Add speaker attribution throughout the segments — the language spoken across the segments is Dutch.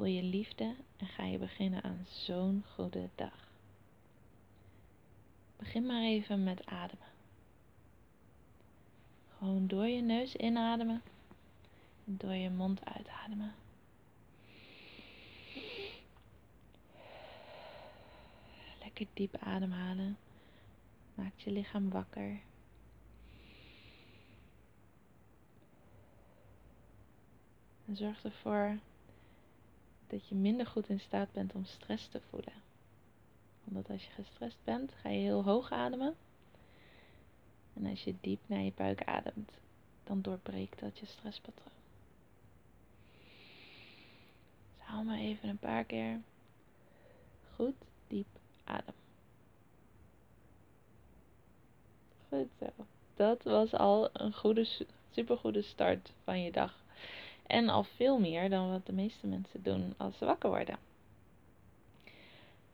Speaker 1: Voel je liefde en ga je beginnen aan zo'n goede dag. Begin maar even met ademen. Gewoon door je neus inademen en door je mond uitademen. Lekker diep ademhalen. Maakt je lichaam wakker. En zorg ervoor dat je minder goed in staat bent om stress te voelen. Omdat als je gestrest bent, ga je heel hoog ademen. En als je diep naar je buik ademt, dan doorbreekt dat je stresspatroon. Dus haal maar even een paar keer goed diep adem. Goed zo. Dat was al een goede, supergoede start van je dag. En al veel meer dan wat de meeste mensen doen als ze wakker worden.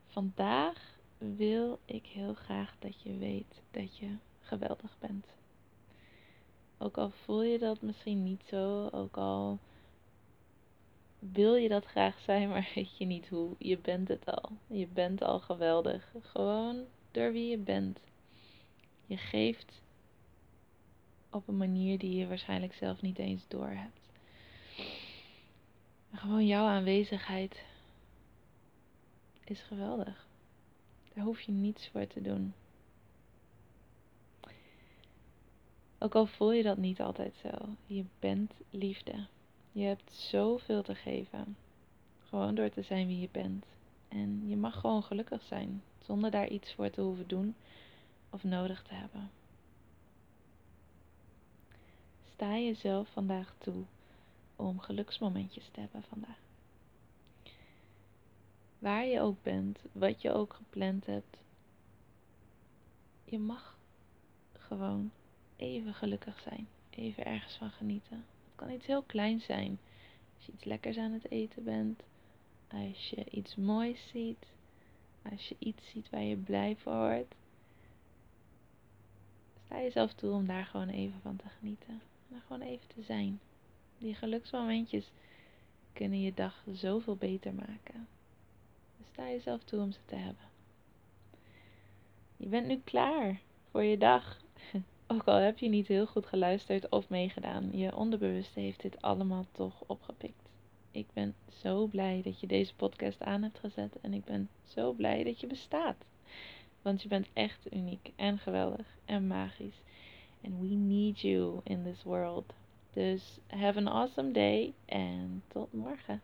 Speaker 1: Vandaag wil ik heel graag dat je weet dat je geweldig bent. Ook al voel je dat misschien niet zo, ook al wil je dat graag zijn, maar weet je niet hoe. Je bent het al. Je bent al geweldig. Gewoon door wie je bent. Je geeft op een manier die je waarschijnlijk zelf niet eens door hebt. Gewoon jouw aanwezigheid is geweldig. Daar hoef je niets voor te doen. Ook al voel je dat niet altijd zo, je bent liefde. Je hebt zoveel te geven. Gewoon door te zijn wie je bent. En je mag gewoon gelukkig zijn, zonder daar iets voor te hoeven doen of nodig te hebben. Sta jezelf vandaag toe om geluksmomentjes te hebben vandaag. Waar je ook bent, wat je ook gepland hebt, je mag gewoon even gelukkig zijn. Even ergens van genieten. Het kan iets heel kleins zijn. Als je iets lekkers aan het eten bent. Als je iets moois ziet. Als je iets ziet waar je blij voor wordt. Sta jezelf toe om daar gewoon even van te genieten. En gewoon even te zijn. Die geluksmomentjes kunnen je dag zoveel beter maken. Dus sta jezelf toe om ze te hebben. Je bent nu klaar voor je dag. Ook al heb je niet heel goed geluisterd of meegedaan, je onderbewuste heeft dit allemaal toch opgepikt. Ik ben zo blij dat je deze podcast aan hebt gezet en ik ben zo blij dat je bestaat. Want je bent echt uniek en geweldig en magisch. And we need you in this world. Dus have an awesome day en tot morgen.